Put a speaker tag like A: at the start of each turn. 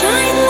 A: shine